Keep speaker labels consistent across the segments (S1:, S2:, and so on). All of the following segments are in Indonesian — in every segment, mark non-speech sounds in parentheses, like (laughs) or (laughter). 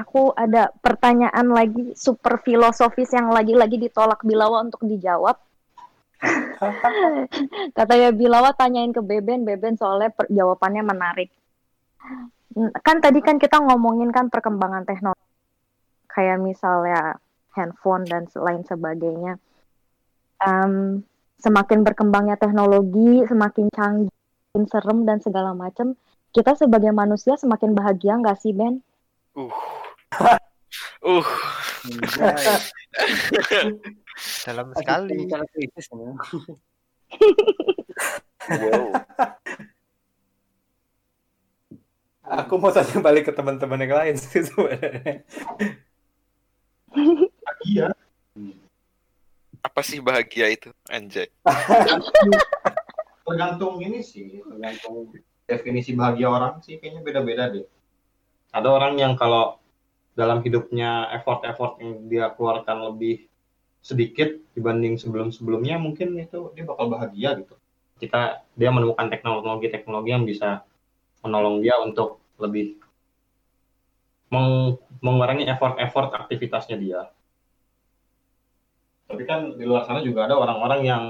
S1: aku ada pertanyaan lagi super filosofis yang lagi-lagi ditolak Bilawa untuk dijawab. (laughs) Katanya Bilawa tanyain ke Beben, Beben soalnya jawabannya menarik. Kan tadi kan kita ngomongin kan perkembangan teknologi. Kayak misalnya handphone dan lain sebagainya. Um, semakin berkembangnya teknologi, semakin canggih, semakin serem dan segala macam, kita sebagai manusia semakin bahagia nggak sih Ben?
S2: Uh. Uh. (laughs)
S3: Dalam sekali.
S4: Cara kritis ya.
S2: Wow.
S5: Aku mau tanya balik ke teman-teman yang lain sih sebenarnya.
S6: Iya.
S2: Apa sih bahagia itu, Anjay?
S6: Tergantung ini sih, tergantung definisi bahagia orang sih kayaknya beda-beda deh. Ada orang yang kalau dalam hidupnya effort-effort yang dia keluarkan lebih sedikit dibanding sebelum-sebelumnya mungkin itu dia bakal bahagia gitu. Ketika dia menemukan teknologi-teknologi yang bisa menolong dia untuk lebih meng mengurangi effort-effort aktivitasnya dia. Tapi kan di luar sana juga ada orang-orang yang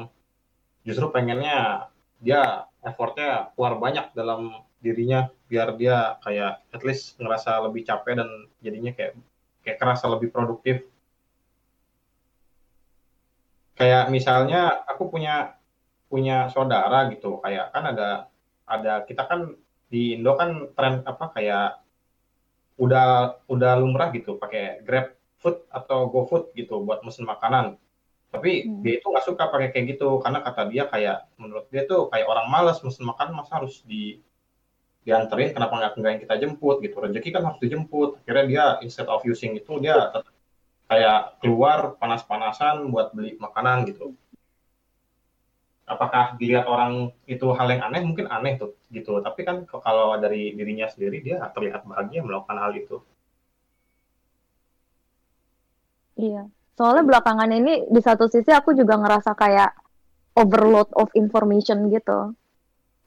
S6: justru pengennya dia effortnya keluar banyak dalam dirinya biar dia kayak at least ngerasa lebih capek dan jadinya kayak kayak kerasa lebih produktif. Kayak misalnya aku punya punya saudara gitu, kayak kan ada ada kita kan di Indo kan tren apa kayak udah udah lumrah gitu pakai Grab Food atau GoFood gitu buat mesen makanan. Tapi
S1: Hmm.
S6: dia itu nggak suka pakai kayak gitu karena kata dia kayak menurut dia tuh kayak orang malas mesen makanan masa harus di dianterin kenapa nggak nggak yang kita jemput gitu. Rezeki kan harus dijemput. Akhirnya dia instead of using itu dia kayak keluar panas-panasan buat beli makanan gitu. Apakah dilihat orang itu hal yang aneh? Mungkin aneh tuh gitu. Tapi kan kalau dari dirinya sendiri dia terlihat bahagia melakukan hal itu.
S1: Iya. Soalnya belakangan ini di satu sisi aku juga ngerasa kayak overload of information gitu.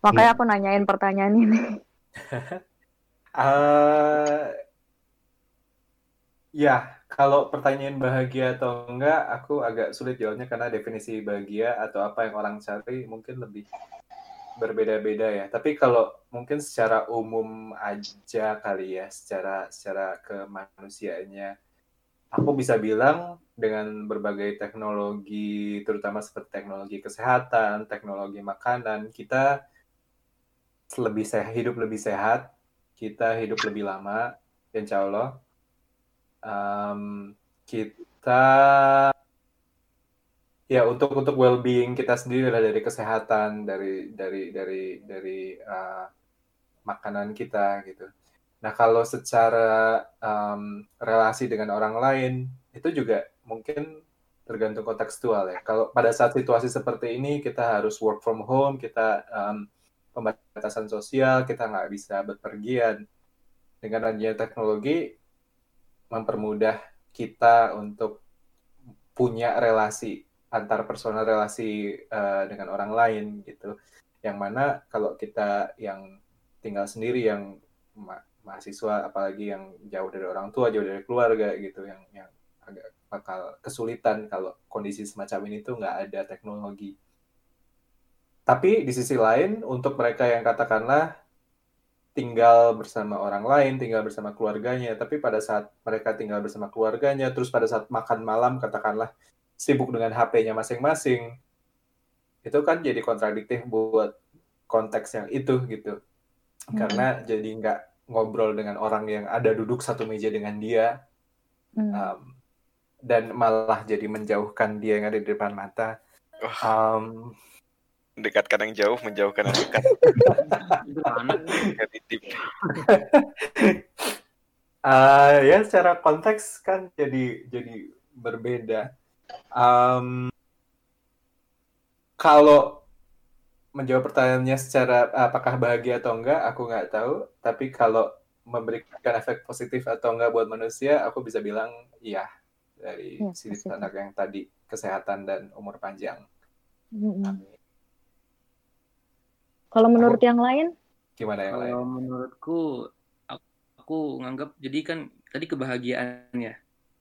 S1: Makanya aku nanyain pertanyaan ini. (laughs)
S5: Eh, ya, kalau pertanyaan bahagia atau enggak, aku agak sulit jawabnya karena definisi bahagia atau apa yang orang cari mungkin lebih berbeda-beda ya. Tapi kalau mungkin secara umum aja kali ya, secara secara kemanusiaannya, aku bisa bilang dengan berbagai teknologi, terutama seperti teknologi kesehatan, teknologi makanan, kita lebih sehat, hidup lebih sehat, kita hidup lebih lama, insya Allah. Em, kita ya untuk untuk well-being kita sendiri lah dari kesehatan, dari dari dari dari uh, makanan kita gitu. Nah kalau secara em, relasi dengan orang lain itu juga mungkin tergantung kontekstual ya. Kalau pada saat situasi seperti ini kita harus work from home, kita em, pembatasan sosial, kita nggak bisa berpergian. Dengan adanya teknologi mempermudah kita untuk punya relasi antar personal relasi uh, dengan orang lain gitu. Yang mana kalau kita yang tinggal sendiri yang ma mahasiswa apalagi yang jauh dari orang tua, jauh dari keluarga gitu yang yang agak bakal kesulitan kalau kondisi semacam ini tuh nggak ada teknologi. Tapi di sisi lain untuk mereka yang katakanlah tinggal bersama orang lain, tinggal bersama keluarganya, tapi pada saat mereka tinggal bersama keluarganya, terus pada saat makan malam katakanlah sibuk dengan HP-nya masing-masing, itu kan jadi kontradiktif buat konteks yang itu gitu. Karena jadi nggak ngobrol dengan orang yang ada duduk satu meja dengan dia,
S1: Hmm.
S5: um, dan malah jadi menjauhkan dia yang ada di depan mata. Um,
S2: mendekatkan yang jauh, menjauhkan yang dekat. Titip. (laughs)
S5: Uh, ya secara konteks kan jadi jadi berbeda. Um, kalau menjawab pertanyaannya secara apakah bahagia atau enggak, aku nggak tahu. Tapi kalau memberikan efek positif atau enggak buat manusia, aku bisa bilang iya dari
S1: Iya,
S5: sisi anak yang tadi kesehatan dan umur panjang.
S1: Mm-mm.
S5: Amin.
S1: Kalau menurut yang lain,
S5: Gimana yang lain?
S4: Kalau menurutku aku, aku nganggap jadi kan tadi kebahagiaan ya.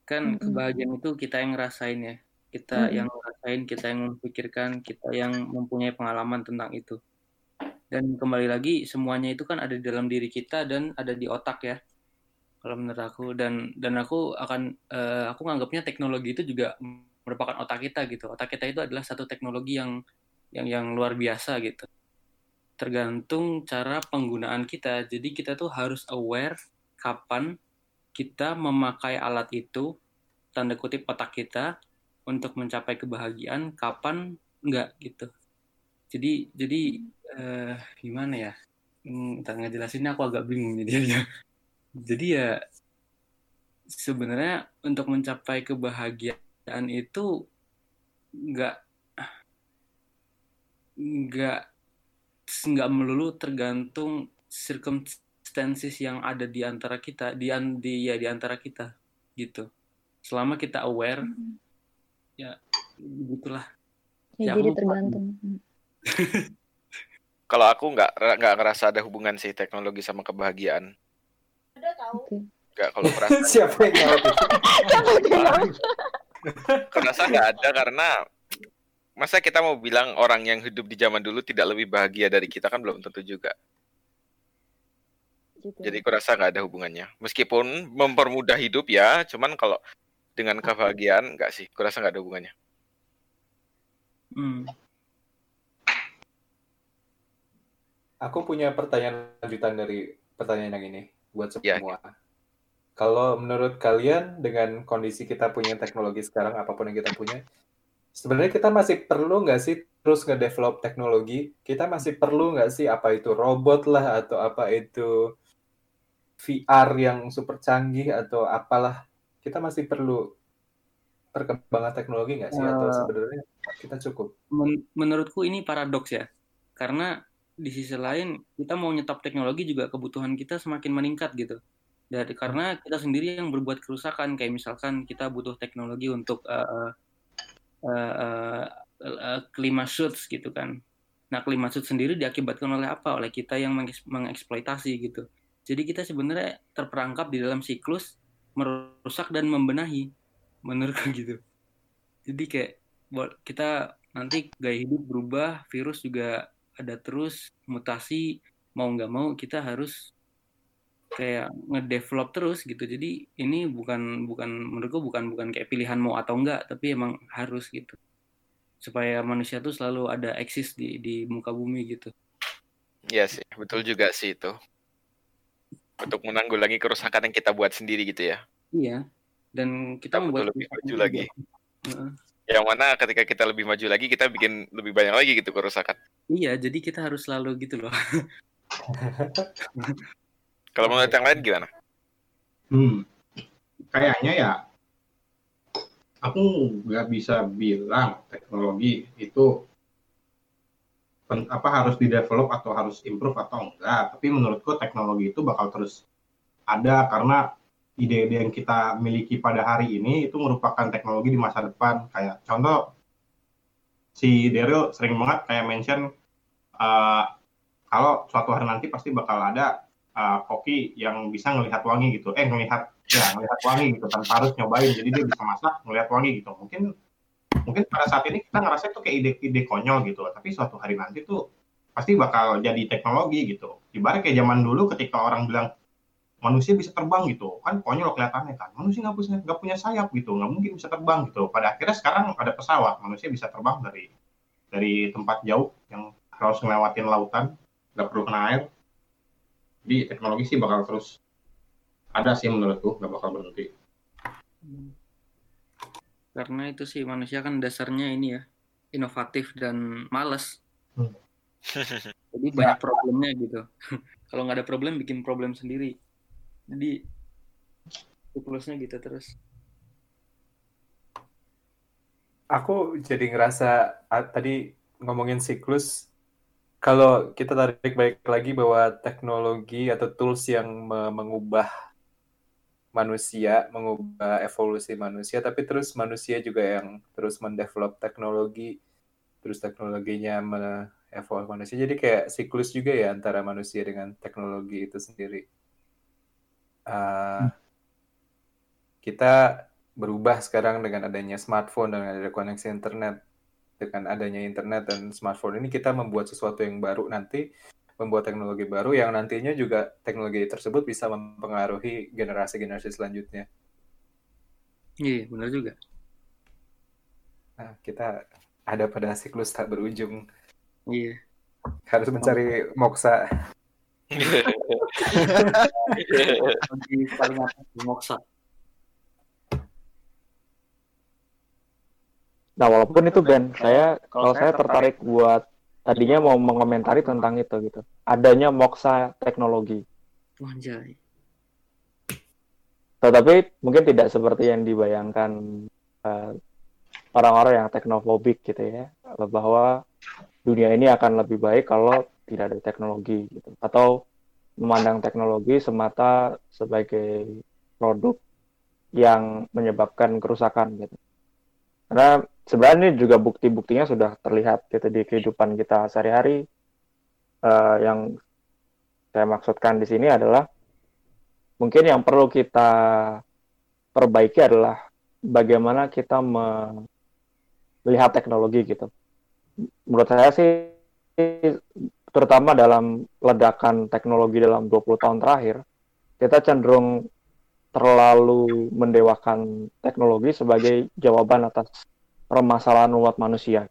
S4: Kan
S1: Mm-mm.
S4: kebahagiaan itu kita yang ngerasain ya. Kita
S1: Mm-mm.
S4: yang ngerasain, kita yang memikirkan, kita yang mempunyai pengalaman tentang itu. Dan kembali lagi semuanya itu kan ada di dalam diri kita dan ada di otak ya. Kalau menurut aku dan dan aku akan eh, aku nganggapnya teknologi itu juga merupakan otak kita gitu. Otak kita itu adalah satu teknologi yang yang yang luar biasa gitu. Tergantung cara penggunaan kita. Jadi kita tuh harus aware kapan kita memakai alat itu tanda kutip otak kita untuk mencapai kebahagiaan, kapan enggak gitu. Jadi jadi eh, gimana ya? Hmm, entah ngejelasinnya aku agak bingung jadinya. (laughs) Jadi ya sebenarnya untuk mencapai kebahagiaan itu nggak nggak nggak melulu tergantung circumstances yang ada di antara kita di an- di ya di antara kita gitu selama kita aware ya begitulah
S1: Ya,
S4: Ya,
S1: jadi
S4: aku-
S1: tergantung. (laughs)
S2: Kalau aku nggak nggak ngerasa ada hubungan sih teknologi sama kebahagiaan.
S1: Oke.
S2: Nggak kalau merasa (laughs)
S5: Siapa yang jawab itu?
S2: kerasa nggak ada karena masa kita mau bilang orang yang hidup di zaman dulu tidak lebih bahagia dari kita kan belum tentu juga.
S1: Gitu.
S2: Jadi kurasa nggak ada hubungannya. Meskipun mempermudah hidup ya, cuman kalau dengan kebahagiaan nggak sih, kurasa nggak ada hubungannya.
S4: Hmm.
S5: Aku punya pertanyaan lanjutan dari pertanyaan yang ini buat
S2: Ya.
S5: semua. Kalau menurut kalian dengan kondisi kita punya teknologi sekarang apa pun yang kita punya, sebenarnya kita masih perlu nggak sih terus nge-develop teknologi? Kita masih perlu nggak sih apa itu robot lah atau apa itu VR yang super canggih atau apalah? Kita masih perlu perkembangan teknologi nggak sih atau
S4: Eh,
S5: sebenarnya kita cukup?
S4: Men- menurutku ini paradoks ya karena di sisi lain kita mau nyetop teknologi juga kebutuhan kita semakin meningkat gitu dari karena kita sendiri yang berbuat kerusakan kayak misalkan kita butuh teknologi untuk uh, uh, climate suits gitu kan. Nah climate suit sendiri diakibatkan oleh apa? Oleh kita yang mengeks- mengeksploitasi gitu. Jadi kita sebenarnya terperangkap di dalam siklus merusak dan membenahi. Menurutku gitu. Jadi kayak buat kita nanti gaya hidup berubah virus juga ada terus mutasi mau nggak mau kita harus kayak ngedevelop terus gitu jadi ini bukan bukan menurutku bukan bukan kayak pilihan mau atau enggak tapi emang harus gitu supaya manusia tuh selalu ada eksis di di muka bumi gitu
S2: Iya sih, betul juga sih itu. Untuk menanggulangi kerusakan yang kita buat sendiri gitu ya.
S4: iya dan kita,
S2: Kita
S4: membuat
S2: lebih maju
S4: juga.
S2: lagi.
S4: Heeh.
S2: Yang mana ketika kita lebih maju lagi, kita bikin lebih banyak lagi gitu kerusakan.
S4: iya jadi kita harus selalu gitu loh (laughs)
S2: Kalau menurut yang lain gimana?
S6: Hmm, kayaknya ya aku nggak bisa bilang teknologi itu pen- apa harus di develop atau harus improve atau enggak. Tapi menurutku teknologi itu bakal terus ada karena ide-ide yang kita miliki pada hari ini itu merupakan teknologi di masa depan. Kayak contoh si Daryl sering banget kayak mention uh, kalau suatu hari nanti pasti bakal ada uh, koki yang bisa ngelihat wangi gitu. Eh ngelihat ya ngelihat wangi gitu tanpa harus nyobain. Jadi dia bisa masak ngelihat wangi gitu. Mungkin mungkin pada saat ini kita ngerasa itu kayak ide-ide konyol gitu. Tapi suatu hari nanti tuh pasti bakal jadi teknologi gitu. Ibarat kayak zaman dulu ketika orang bilang manusia bisa terbang gitu kan konyol kelihatannya kan manusia nggak punya nggak punya sayap gitu nggak mungkin bisa terbang gitu pada akhirnya sekarang ada pesawat manusia bisa terbang dari dari tempat jauh yang harus ngelewatin lautan nggak perlu kena air jadi teknologi sih bakal terus ada sih menurutku nggak bakal berhenti.
S4: Karena itu sih manusia kan dasarnya ini ya inovatif dan males.
S6: Hmm. (laughs)
S4: jadi banyak problemnya gitu. (laughs) Kalau nggak ada problem bikin problem sendiri. Jadi siklusnya gitu terus.
S5: Aku jadi ngerasa tadi ngomongin siklus, kalau kita tarik baik lagi bahwa teknologi atau tools yang me- mengubah manusia, mengubah evolusi manusia, tapi terus manusia juga yang terus mendevelop teknologi, terus teknologinya me-evolve manusia. Jadi kayak siklus juga ya antara manusia dengan teknologi itu sendiri. Ah, kita berubah sekarang dengan adanya smartphone dan ada koneksi internet dengan adanya internet dan smartphone ini kita membuat sesuatu yang baru nanti membuat teknologi baru yang nantinya juga teknologi tersebut bisa mempengaruhi generasi-generasi selanjutnya.
S4: Iya, benar juga.
S5: Nah, kita ada pada siklus tak berujung.
S4: Iya.
S5: Harus mencari moksa. (laughs)
S4: Paling atas moksa.
S7: Nah, walaupun itu Ben, saya kalau saya tertarik buat tadinya mau mengomentari tentang itu gitu. Adanya moksa teknologi.
S4: Anjay.
S7: Tetapi mungkin tidak seperti yang dibayangkan eh, orang-orang yang teknofobik gitu ya, bahwa dunia ini akan lebih baik kalau tidak ada teknologi gitu, atau memandang teknologi semata sebagai produk yang menyebabkan kerusakan gitu. Karena sebenarnya ini juga bukti-buktinya sudah terlihat gitu di kehidupan kita sehari-hari. Eh, yang saya maksudkan di sini adalah mungkin yang perlu kita perbaiki adalah bagaimana kita me- melihat teknologi gitu. Menurut saya sih terutama dalam ledakan teknologi dalam 20 tahun terakhir, kita cenderung terlalu mendewakan teknologi sebagai jawaban atas permasalahan umat manusia.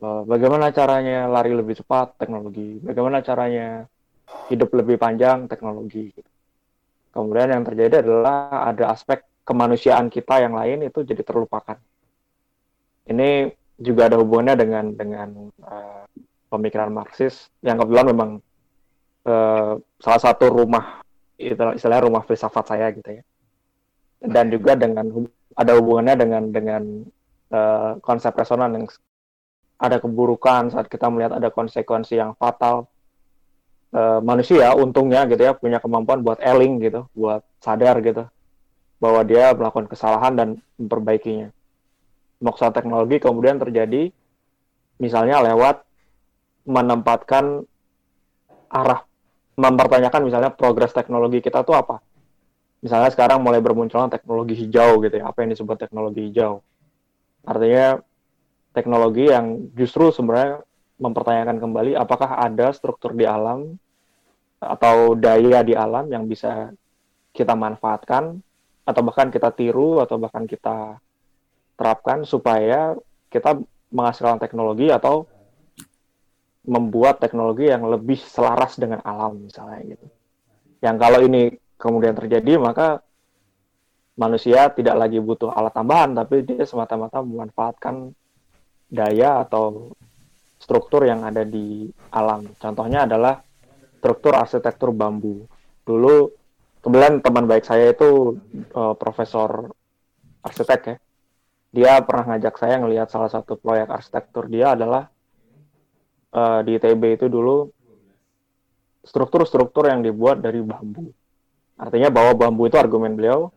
S7: Eh, Bagaimana caranya lari lebih cepat teknologi? Bagaimana caranya hidup lebih panjang teknologi? Kemudian yang terjadi adalah ada aspek kemanusiaan kita yang lain itu jadi terlupakan. Ini juga ada hubungannya dengan dengan eh, pemikiran Marxis yang kebetulan memang eh, salah satu rumah istilah- istilahnya rumah filsafat saya gitu ya. Dan juga dengan ada hubungannya dengan dengan eh, konsep resonan yang ada keburukan saat kita melihat ada konsekuensi yang fatal. Eh, manusia untungnya gitu ya punya kemampuan buat eling gitu, buat sadar gitu bahwa dia melakukan kesalahan dan memperbaikinya. Moksa teknologi kemudian terjadi misalnya lewat menempatkan arah mempertanyakan misalnya progres teknologi kita tuh apa. Misalnya sekarang mulai bermunculan teknologi hijau gitu ya, apa yang disebut teknologi hijau. Artinya teknologi yang justru sebenarnya mempertanyakan kembali apakah ada struktur di alam atau daya di alam yang bisa kita manfaatkan atau bahkan kita tiru atau bahkan kita terapkan supaya kita menghasilkan teknologi atau membuat teknologi yang lebih selaras dengan alam misalnya gitu. Yang kalau ini kemudian terjadi maka manusia tidak lagi butuh alat tambahan tapi dia semata-mata memanfaatkan daya atau struktur yang ada di alam. Contohnya adalah struktur arsitektur bambu. Dulu kebetulan teman baik saya itu eh, profesor arsitek ya. Dia pernah ngajak saya ngelihat salah satu proyek arsitektur dia adalah eh, di ITB itu dulu struktur-struktur yang dibuat dari bambu. Artinya bahwa bambu itu argumen beliau,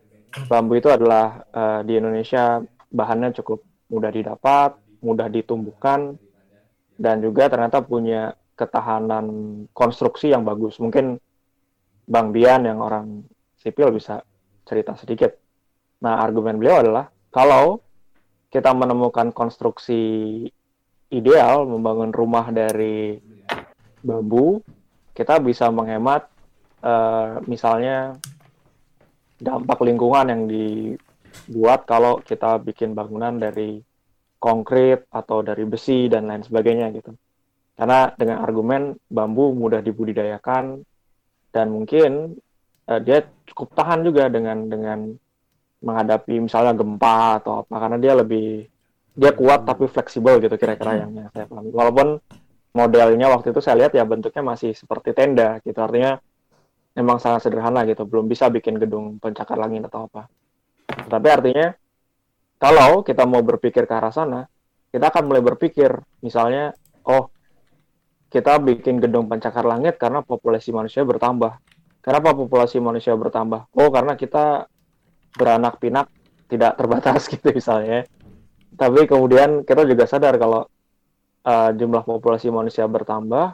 S7: bambu itu adalah eh, di Indonesia bahannya cukup mudah didapat, mudah ditumbuhkan, dan juga ternyata punya ketahanan konstruksi yang bagus. Mungkin Bang Bian yang orang sipil bisa cerita sedikit. Nah, argumen beliau adalah kalau kita menemukan konstruksi ideal membangun rumah dari bambu, kita bisa menghemat eh, misalnya dampak lingkungan yang dibuat kalau kita bikin bangunan dari konkret atau dari besi dan lain sebagainya gitu. Karena dengan argumen bambu mudah dibudidayakan dan mungkin eh, dia cukup tahan juga dengan dengan menghadapi misalnya gempa atau apa karena dia lebih dia kuat tapi fleksibel gitu kira-kira yang saya pahami. Walaupun modelnya waktu itu saya lihat ya bentuknya masih seperti tenda gitu artinya memang sangat sederhana gitu belum bisa bikin gedung pencakar langit atau apa. Tapi artinya kalau kita mau berpikir ke arah sana, kita akan mulai berpikir, misalnya, oh, kita bikin gedung pencakar langit karena populasi manusia bertambah. Kenapa populasi manusia bertambah? Oh, karena kita beranak pinak tidak terbatas (laughs) gitu misalnya. Tapi kemudian kita juga sadar kalau uh, jumlah populasi manusia bertambah,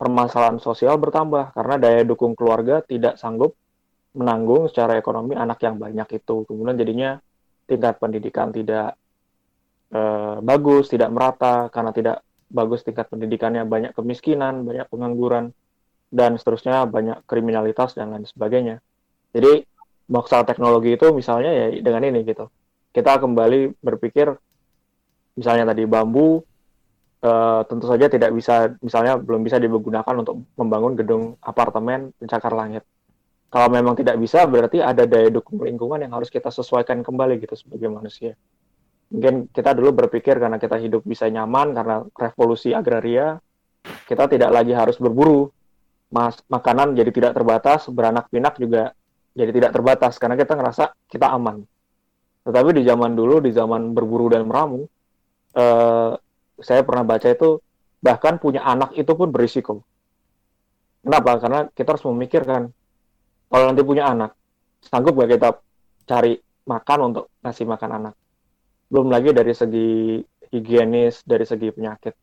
S7: permasalahan sosial bertambah karena daya dukung keluarga tidak sanggup menanggung secara ekonomi anak yang banyak itu. Kemudian jadinya tingkat pendidikan tidak eh, bagus, tidak merata karena tidak bagus tingkat pendidikannya, banyak kemiskinan, banyak pengangguran dan seterusnya banyak kriminalitas dan lain sebagainya. Jadi masalah teknologi itu misalnya ya dengan ini gitu. Kita kembali berpikir misalnya tadi bambu eh, tentu saja tidak bisa misalnya belum bisa digunakan untuk membangun gedung apartemen pencakar langit. Kalau memang tidak bisa berarti ada daya dukung lingkungan yang harus kita sesuaikan kembali gitu sebagai manusia. Mungkin kita dulu berpikir karena kita hidup bisa nyaman karena revolusi agraria, kita tidak lagi harus berburu. Mas, makanan jadi tidak terbatas, beranak pinak juga jadi tidak terbatas karena kita ngerasa kita aman. Tetapi di zaman dulu, di zaman berburu dan meramu, eh, saya pernah baca itu bahkan punya anak itu pun berisiko. Kenapa? Karena kita harus memikirkan kalau nanti punya anak, sanggup gak kita cari makan untuk ngasih makan anak? Belum lagi dari segi higienis, dari segi penyakit.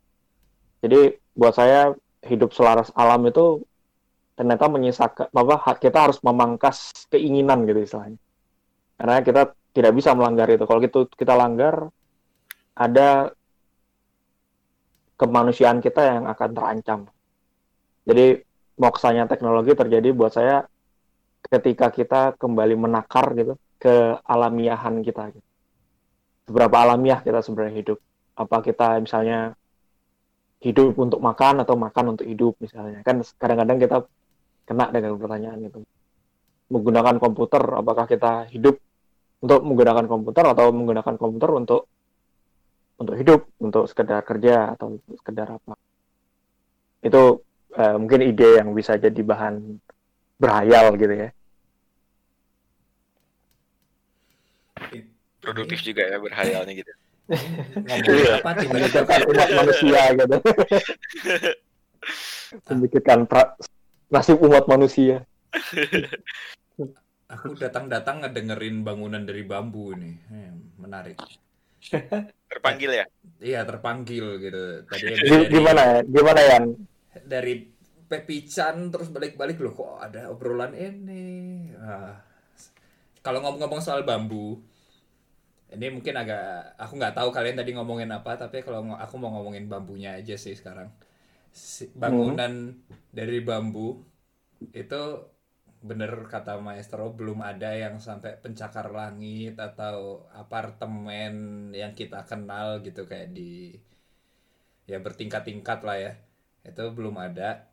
S7: Jadi buat saya hidup selaras alam itu ternyata menyisakan apa kita harus memangkas keinginan gitu istilahnya. Karena kita tidak bisa melanggar itu. Kalau gitu kita langgar ada kemanusiaan kita yang akan terancam. Jadi moksanya teknologi terjadi buat saya ketika kita kembali menakar gitu ke alamiahan kita. Gitu. Seberapa alamiah kita sebenarnya hidup? Apa kita misalnya hidup untuk makan atau makan untuk hidup misalnya? Kan kadang-kadang kita kena dengan pertanyaan itu. Menggunakan komputer, apakah kita hidup untuk menggunakan komputer atau menggunakan komputer untuk untuk hidup, untuk sekedar kerja atau sekedar apa? Itu uh, mungkin ide yang bisa jadi bahan berhayal gitu ya.
S2: Produktif juga ya berhayalnya gitu.
S8: Apa
S7: Memikirkan umat manusia gitu. (laughs) Memikirkan nasib umat manusia.
S8: aku datang-datang ngedengerin bangunan dari bambu nih. Hmm, menarik. (laughs)
S2: Terpanggil ya.
S8: Iya, terpanggil gitu. Tadi
S7: Gi-
S8: dari
S7: Gimana ya? Gimana ya?
S8: dari Pepi Chan terus balik-balik loh kok ada obrolan ini. Ah. kalau ngomong-ngomong soal bambu, ini mungkin agak aku nggak tahu kalian tadi ngomongin apa, tapi kalau aku mau ngomongin bambunya aja sih sekarang. Si- bangunan dari bambu itu bener kata maestro belum ada yang sampai pencakar langit atau apartemen yang kita kenal gitu kayak di ya bertingkat-tingkat lah ya. Itu belum ada.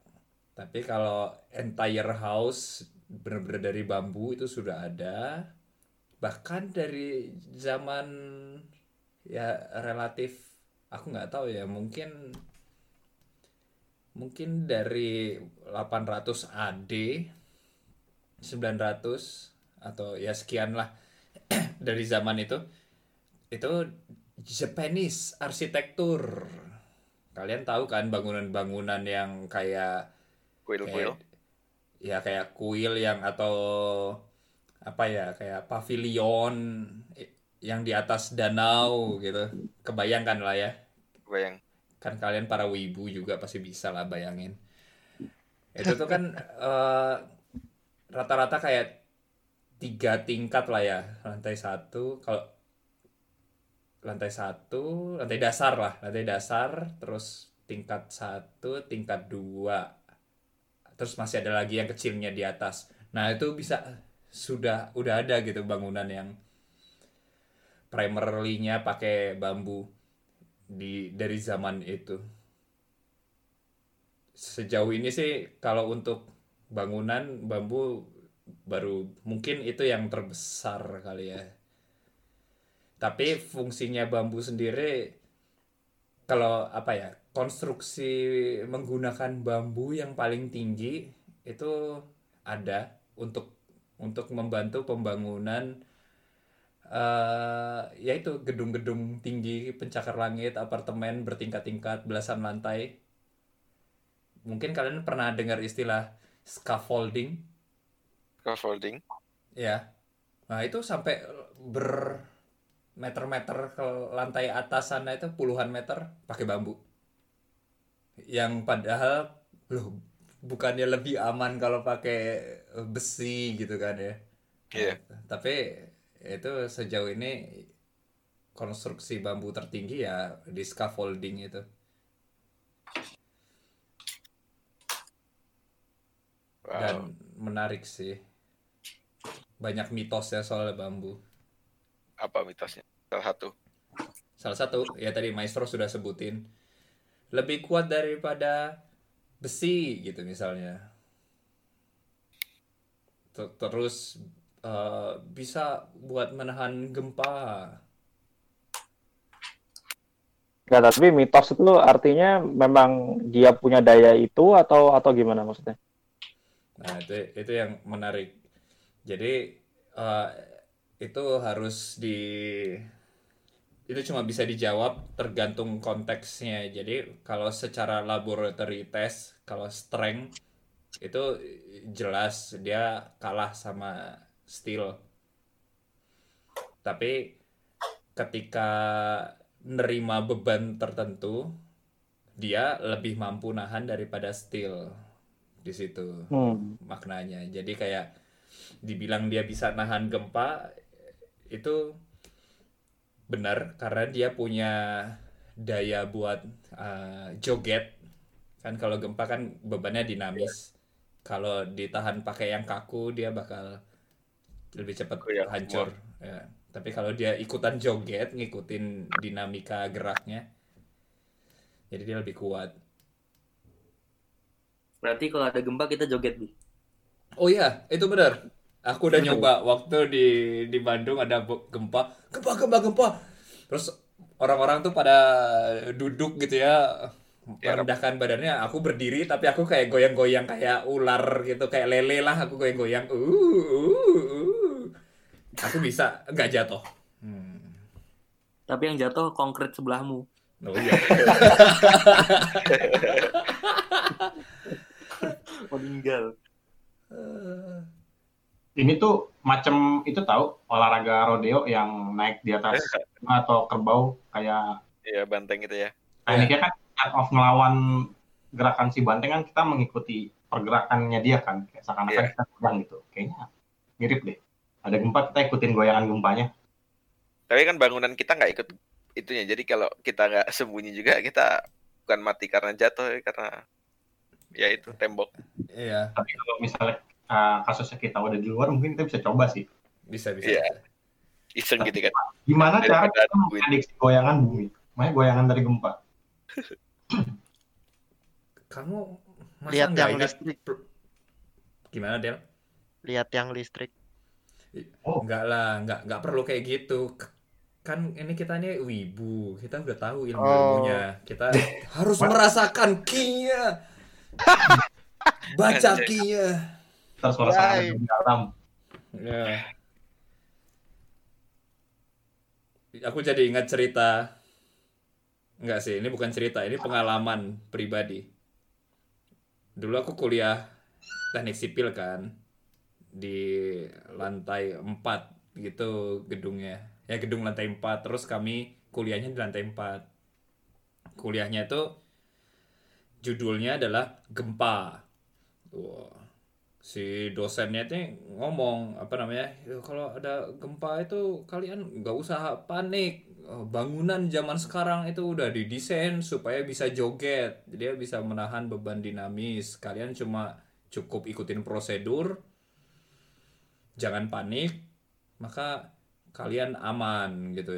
S8: Tapi kalau entire house bener-bener dari bambu itu sudah ada. Bahkan dari zaman ya relatif aku nggak tahu ya mungkin mungkin dari 800 AD 900 atau ya sekian lah (clears throat) dari zaman itu itu Japanese arsitektur kalian tahu kan bangunan-bangunan yang kayak
S2: Kuil-kuil.
S8: kayak ya kayak kuil yang atau apa ya kayak pavilion yang di atas danau gitu kebayangkan lah ya
S2: Bayang.
S8: kan kalian para wibu juga pasti bisa lah bayangin itu tuh kan (laughs) eh, rata-rata kayak tiga tingkat lah ya. Lantai satu kalau lantai satu lantai dasar lah. Lantai dasar terus tingkat satu tingkat dua. Terus masih ada lagi yang kecilnya di atas. Nah itu bisa sudah udah ada gitu bangunan yang primarily-nya pakai bambu di dari zaman itu. Sejauh ini sih kalau untuk bangunan bambu baru mungkin itu yang terbesar kali ya. Tapi fungsinya bambu sendiri kalau apa ya konstruksi menggunakan bambu yang paling tinggi itu ada untuk untuk membantu pembangunan eh yaitu gedung-gedung tinggi pencakar langit apartemen bertingkat-tingkat belasan lantai. Mungkin kalian pernah dengar istilah scaffolding
S2: Scaffolding.
S8: ya nah itu sampai bermeter-meter ke lantai atas sana itu puluhan meter pakai bambu yang padahal loh bukannya lebih aman kalau pakai besi gitu kan ya.
S2: Iya.
S8: Tapi itu sejauh ini konstruksi bambu tertinggi ya di scaffolding itu.
S2: Wow.
S8: Dan menarik sih. Banyak mitosnya soal bambu.
S2: Apa mitosnya? Salah satu.
S8: Salah satu, ya tadi Maestro sudah sebutin. Lebih kuat daripada besi gitu misalnya. Ter- Terus eh, bisa buat menahan gempa.
S7: Nggak, tapi mitos itu artinya memang dia punya daya itu atau atau gimana maksudnya?
S8: Nah, itu itu yang menarik. Jadi eh, itu harus di itu cuma bisa dijawab tergantung konteksnya. Jadi kalau secara laboratory test, kalau strength itu jelas dia kalah sama steel. Tapi ketika nerima beban tertentu, dia lebih mampu nahan daripada steel di situ
S7: Hmm.
S8: maknanya. Jadi kayak dibilang dia bisa nahan gempa itu benar karena dia punya daya buat uh, joget. Kan kalau gempa kan bebannya dinamis. Kalau ditahan pakai yang kaku dia bakal lebih cepat
S2: Goyang
S8: hancur. Ya. Tapi kalau dia ikutan joget, ngikutin dinamika geraknya, jadi dia lebih kuat.
S4: Berarti kalau ada gempa kita joget, Bi.
S8: Oh iya, itu benar. Aku udah nyoba waktu di di Bandung ada gempa, gempa, gempa, gempa. Terus orang-orang tuh pada duduk gitu ya,
S2: Ya,
S8: merendahkan badannya. Aku berdiri tapi aku kayak goyang-goyang kayak ular gitu, kayak lele lah. Aku goyang-goyang. Uh, uh, uh. Aku bisa nggak jatuh. Hmm.
S4: Tapi yang jatuh konkret sebelahmu.
S8: Oh iya. (laughs)
S4: Meninggal.
S6: Ini tuh macam itu tahu olahraga rodeo yang naik di atas atau kerbau kayak
S2: Iya, banteng gitu ya.
S6: tekniknya kan art of ngelawan gerakan si banteng kan kita mengikuti pergerakannya dia kan kayak seakan-akan
S2: Iya.
S6: kita pegang gitu kayaknya mirip deh ada gempa kita ikutin goyangan gempanya
S2: Tapi kan bangunan kita nggak ikut itunya. Jadi kalau kita nggak sembunyi juga, kita bukan mati karena jatuh, karena ya itu tembok.
S8: Iya,
S6: tapi kalau misalnya uh, kasusnya kita udah di luar mungkin kita bisa coba sih
S8: bisa bisa.
S2: Iya.
S8: bisa.
S2: Iseng gitu kan.
S6: gimana cara
S2: Daripada
S6: kita memprediksi goyangan bumi makanya goyangan dari gempa (clears throat)
S8: Kamu masa
S3: Lihat yang
S8: ingat
S3: listrik.
S8: gimana Del?
S3: Lihat yang listrik.
S6: Oh.
S8: Enggak lah, enggak enggak perlu kayak gitu. Kan ini kita ini wibu, kita udah tahu ilmu-ilmunya. Kita harus merasakan (laughs) kinya. (laughs) Baca kinya.
S3: Right.
S6: lebih dalam
S8: Ya. Aku jadi ingat cerita. Enggak sih, ini bukan cerita, ini pengalaman pribadi. Dulu aku kuliah teknik sipil kan di lantai 4 gitu gedungnya. Ya gedung lantai 4, terus kami kuliahnya di lantai 4. Kuliahnya itu judulnya adalah gempa. Wah, si dosennya itu ngomong apa namanya "Ya, kalau ada gempa itu kalian nggak usah panik. Eh, bangunan zaman sekarang itu udah didesain supaya bisa joget. Dia bisa menahan beban dinamis. Kalian cuma cukup ikutin prosedur. Jangan panik. Maka kalian aman gitu.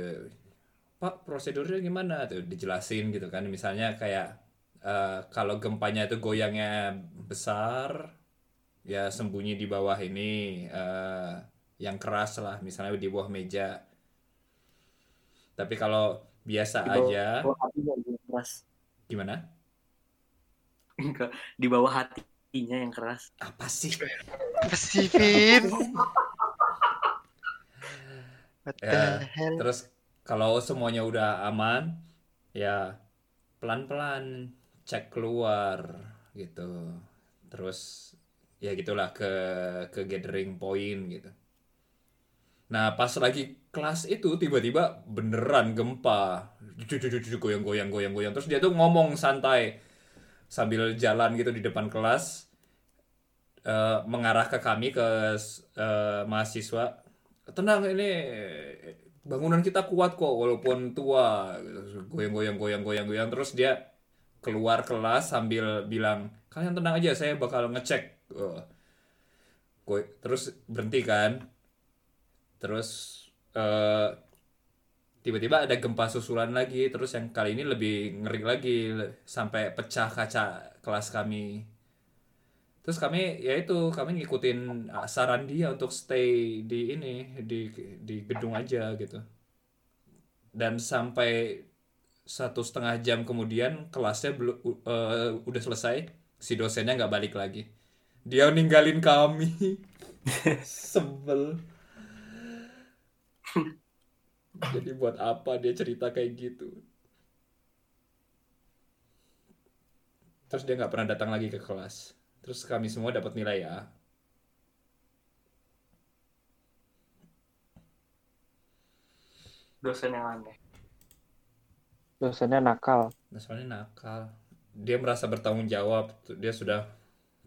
S8: Pak prosedurnya gimana? Tuh dijelasin gitu kan. Misalnya kayak eh, kalau gempanya itu goyangnya besar ya sembunyi di bawah ini eh, yang keras lah misalnya di bawah meja. Tapi kalau biasa
S4: Di bawah-
S8: aja
S4: bawah hatinya yang keras.
S8: gimana?
S4: Di bawah hatinya yang keras.
S8: apa sih?
S3: The
S8: Ya, terus kalau semuanya udah aman ya pelan-pelan cek keluar gitu. Terus ya gitulah ke ke gathering point gitu. Nah pas lagi kelas itu tiba-tiba beneran gempa. Goyang goyang goyang goyang terus dia tuh ngomong santai sambil jalan gitu di depan kelas eh, mengarah ke kami ke eh, mahasiswa. Tenang ini bangunan kita kuat kok walaupun tua. Goyang-goyang goyang-goyang goyang. Terus dia keluar kelas sambil bilang kalian tenang aja saya bakal ngecek. Eh, goy- terus berhenti kan. Terus eh, tiba-tiba ada gempa susulan lagi. Terus yang kali ini lebih ngeri lagi sampai pecah kaca kelas kami. Terus kami ya itu kami ngikutin uh, saran dia untuk stay di ini di di gedung aja gitu. Dan sampai satu setengah jam kemudian kelasnya belum uh, udah selesai si dosennya nggak balik lagi. Dia ninggalin kami. (laughs) Sebel. Jadi buat apa dia cerita kayak gitu? Terus dia nggak pernah datang lagi ke kelas. Terus kami semua dapat nilai A.
S4: Dosen yang aneh
S7: Dosennya nakal.
S8: Soalnya nakal. Dia merasa bertanggung jawab. Dia sudah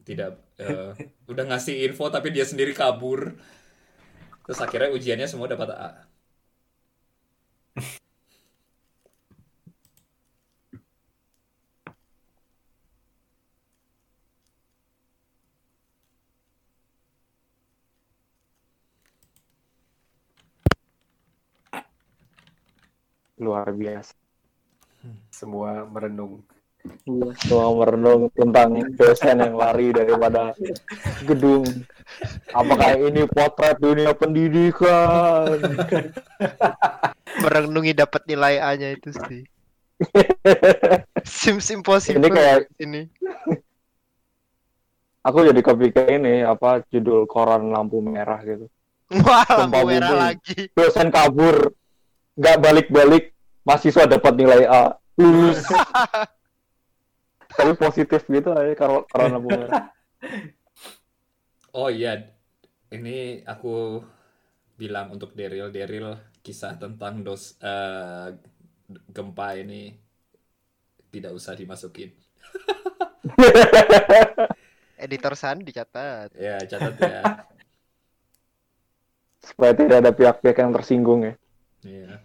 S8: tidak (laughs) eh, udah ngasih info tapi dia sendiri kabur. Terus akhirnya ujiannya semua dapat A.
S7: Luar biasa.
S5: Semua merenung.
S7: Semua merenung tentang dosen yang lari daripada gedung. Apakah ini potret dunia pendidikan? (laughs)
S3: Merenungi dapat nilai A-nya itu sih. Seems impossible
S7: Ini kayak-
S3: ini.
S7: Aku jadi kepikiran ini apa judul koran lampu merah gitu.
S3: Wah, lampu merah
S7: bumi.
S3: lagi.
S7: Dosen kabur, nggak balik-balik, mahasiswa dapat nilai A. (laughs) Tapi positif gitu aja kalau koran lampu (laughs) merah.
S8: Oh iya, ini aku bilang untuk Daryl, Daryl kisah tentang dos eh, gempa ini tidak usah dimasukin. (laughs)
S3: Editor San dicatat.
S8: Ya catat ya.
S7: Supaya tidak ada pihak-pihak yang tersinggung ya.
S8: Iya.